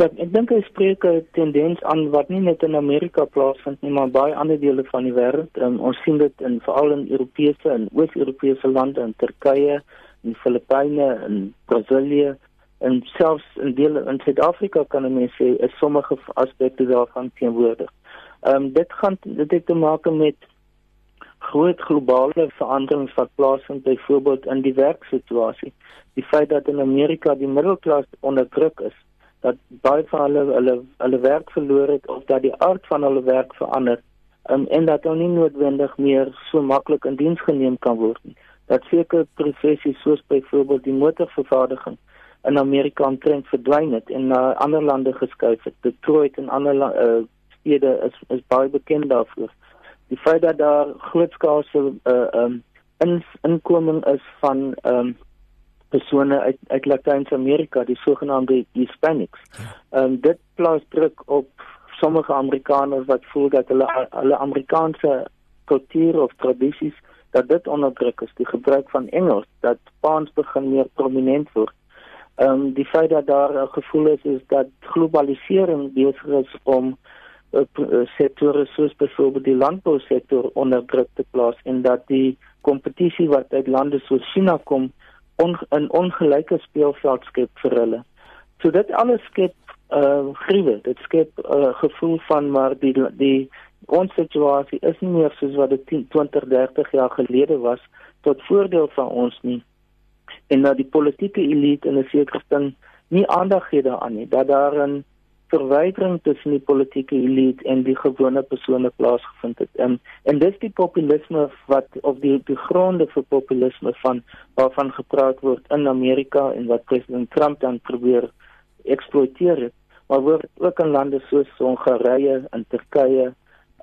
Ja, ek dink hy spreek 'n tendens aan wat nie net in Amerika plaasvind nie, maar baie ander dele van die wêreld. Um, ons sien dit in veral in Europese en Oos-Europese lande, in Turkye, in Filippyne en Brasilië en selfs in dele in Suid-Afrika kan mense sê is sommige aspekte daarvan teenwoordig. Ehm um, dit gaan dit het te maak met groot globale veranderings wat plaasvind byvoorbeeld in die werksituasie. Die feit dat in Amerika die middelklas onder druk is, dat baie van hulle hulle hulle werk verloor het of dat die aard van hulle werk verander um, en dat hulle nie noodwendig meer so maklik in diens geneem kan word nie dat sekere professies soos byvoorbeeld die motorvervaardiging in Amerika omtrent verdwyn het en na ander lande geskuif het. Detroit en ander uh, stede is is baie bekend daarvoor. Die feit dat daar grootskaalse uh, um, in, inkoming is van um, persone uit uit Latyn-Amerika, die sogenaamde Hispanics. Ehm um, dit plaas druk op sommige Amerikaners wat voel dat hulle hulle Amerikaanse kultuur of tradisies dat dit onderdruk is die gebruik van Engels dat Spaans begin meer prominent word. Ehm um, die feit dat daar 'n gevoel is is dat globalisering besig is om uh, sektore soos byvoorbeeld die landbousektor onder druk te plaas en dat die kompetisie wat uit lande soos China kom on, 'n ongelyke speelveld skep vir hulle. So dit alles skep uh gruwe. Dit skep 'n uh, gevoel van maar die die ons situasie is nie meer soos wat dit 20, 30 jaar gelede was tot voordeel van ons nie. En dat die politieke elite in 'n sekere sin nie aandag gee daaraan nie, dat daar 'n verwydering tussen die politieke elite en die gewone persone plaasgevind het. En en dis die populisme wat of die die gronde vir populisme van waarvan gepraat word in Amerika en wat president Trump dan probeer eksploiteer het. Maar ook in lande soos Hongarye en Turkye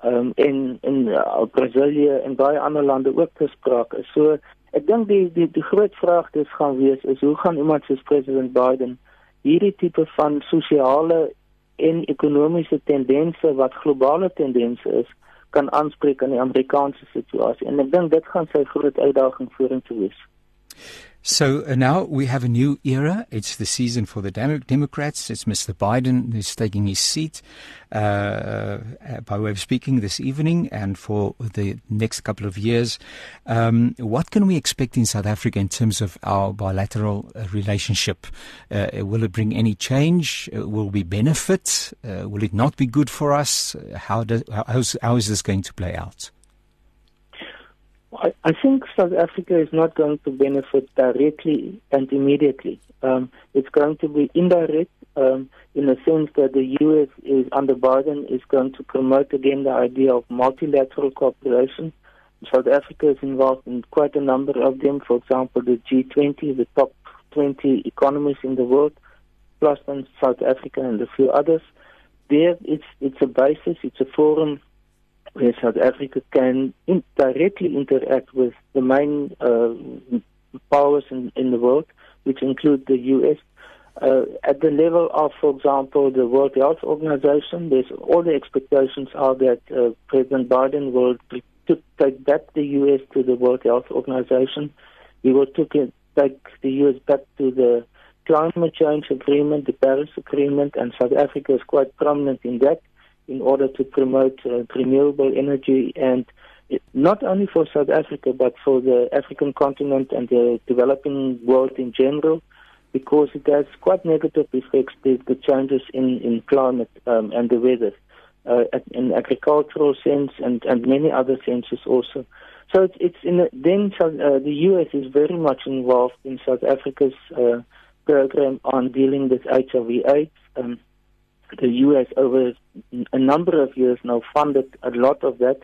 um, en in uh, Brasilië en baie ander lande ook gespreek is. So ek dink die die die groot vraag dis gaan wees is hoe gaan iemand soos president Biden hierdie tipe van sosiale en ekonomiese tendense wat globale tendense is kan aanspreek aan die Amerikaanse situasie en ek dink dit gaan sy groot uitdaging vorentoe wees. So uh, now we have a new era. It's the season for the Dem- Democrats. It's Mr. Biden who's taking his seat, uh, uh, by way of speaking, this evening and for the next couple of years. Um, what can we expect in South Africa in terms of our bilateral uh, relationship? Uh, will it bring any change? Uh, will we benefit? will it not be good for us? How, do, how, how is this going to play out? I, I think South Africa is not going to benefit directly and immediately. Um, it's going to be indirect um, in the sense that the U.S. is under Biden is going to promote again the idea of multilateral cooperation. South Africa is involved in quite a number of them. For example, the G20, the top 20 economies in the world, plus South Africa and a few others. There, it's it's a basis, it's a forum where South Africa can in, directly interact with the main uh, powers in, in the world, which include the U.S. Uh, at the level of, for example, the World Health Organization, there's all the expectations are that uh, President Biden will take back the U.S. to the World Health Organization. He will take, take the U.S. back to the climate change agreement, the Paris Agreement, and South Africa is quite prominent in that in order to promote uh, renewable energy and not only for South Africa but for the African continent and the developing world in general because it has quite negative effects the, the changes in, in climate um, and the weather uh, in agricultural sense and, and many other senses also. So it's, it's in the, then uh, the U.S. is very much involved in South Africa's uh, program on dealing with HIV/AIDS. Um, the U.S. over a number of years now funded a lot of that.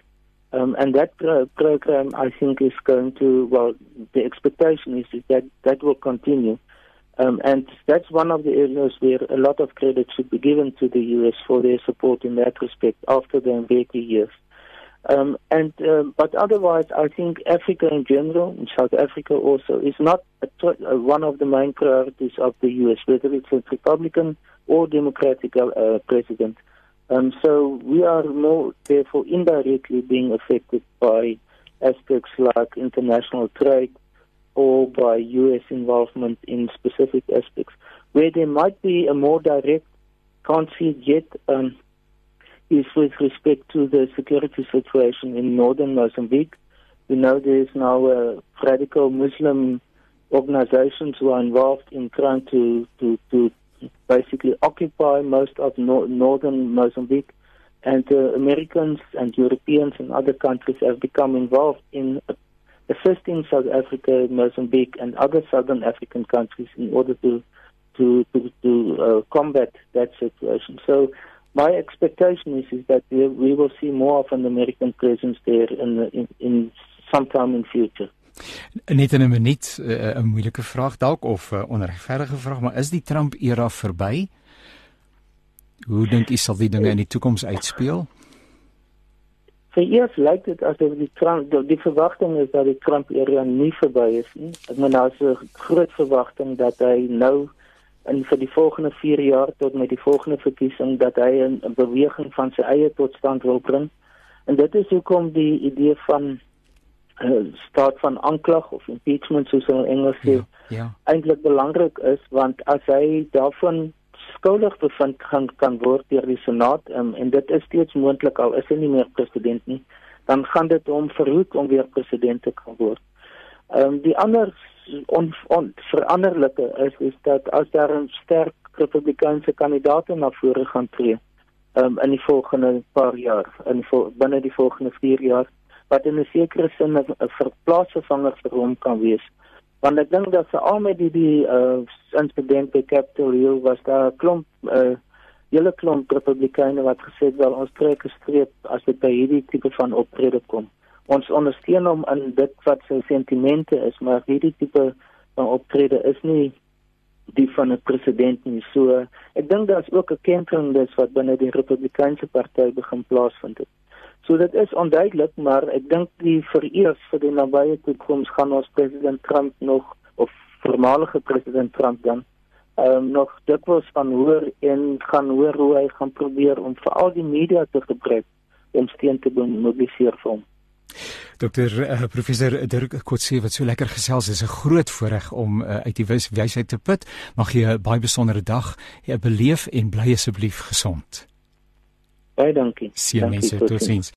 Um, and that pro- program, I think, is going to, well, the expectation is that that will continue. Um, and that's one of the areas where a lot of credit should be given to the U.S. for their support in that respect after the Mbeki years. Um, and uh, but otherwise, I think Africa in general, South Africa also, is not a, one of the main priorities of the U.S., whether it's a Republican or Democratic uh, president. Um, so we are more, therefore, indirectly being affected by aspects like international trade or by U.S. involvement in specific aspects. Where there might be a more direct, it yet. Um, is with respect to the security situation in northern Mozambique. We know there is now a radical Muslim organizations who are involved in trying to to, to basically occupy most of no- northern Mozambique, and uh, Americans and Europeans and other countries have become involved in assisting South Africa, Mozambique, and other southern African countries in order to to to, to uh, combat that situation. So my expectation is is that we, we will see more of an American presence there in the, in, in sometime in future. Net in 'n minuut eh, 'n uh, moeilike vraag dalk of 'n uh, onregverdige vraag, maar is die Trump era verby? Hoe dink u sal die dinge in die toekoms uitspeel? Vir eers lyk dit asof die Trump die, die verwagting is dat die Trump era nie verby is nie. Ek meen daar's 'n groot verwagting dat hy nou in vir die volgende 4 jaar tot met die volgende verkiesing dat hy 'n beweging van sy eie tot stand wil bring. En dit is hoekom die idee van uh, staat van aanklag of impeachment soos in Engels sê, ja, ja. eintlik belangrik is want as hy daarvan skuldig bevind kan kan word deur die Senaat um, en dit is steeds moontlik al is hy nie meer president nie, dan gaan dit hom verhoed om weer president te kan word. Ehm um, die ander on, on veranderlike is is dat as daar 'n sterk republikeinse kandidaat na vore gaan tree um, in die volgende paar jaar in vo, binne die volgende 4 jaar wat in 'n sekere sin 'n verplaatsvervanger vir hom kan wees want ek dink dat se al met die die uh, insident by Capitol Hill was daar 'n klomp uh, hele klomp republikeine wat gesê het wel ons trek 'n streep as dit by hierdie tipe van optrede kom ons ondersteun hom in dit wat sy sentimente is, maar hierdie tipe van optrede is nie die van 'n president nie. So ek dink daar's ook 'n kentering dis wat binne die Republikeinse party begin plaasvind het. So dit is onduidelik, maar ek dink die vereers vir die nabye toekoms gaan ons president Trump nog of voormalige president Trump dan ehm um, nog dikwels van hoor en gaan hoor hoe hy gaan probeer om veral die media te gebruik om steun te mobiliseer vir hom. Dokter uh, professor Dirk Kotse wat so lekker gesels is 'n groot voorreg om uh, uit die wys wysheid te put. Mag jy 'n baie besondere dag hê, beleef en bly asseblief gesond. Baie dankie. Sien mense totsiens.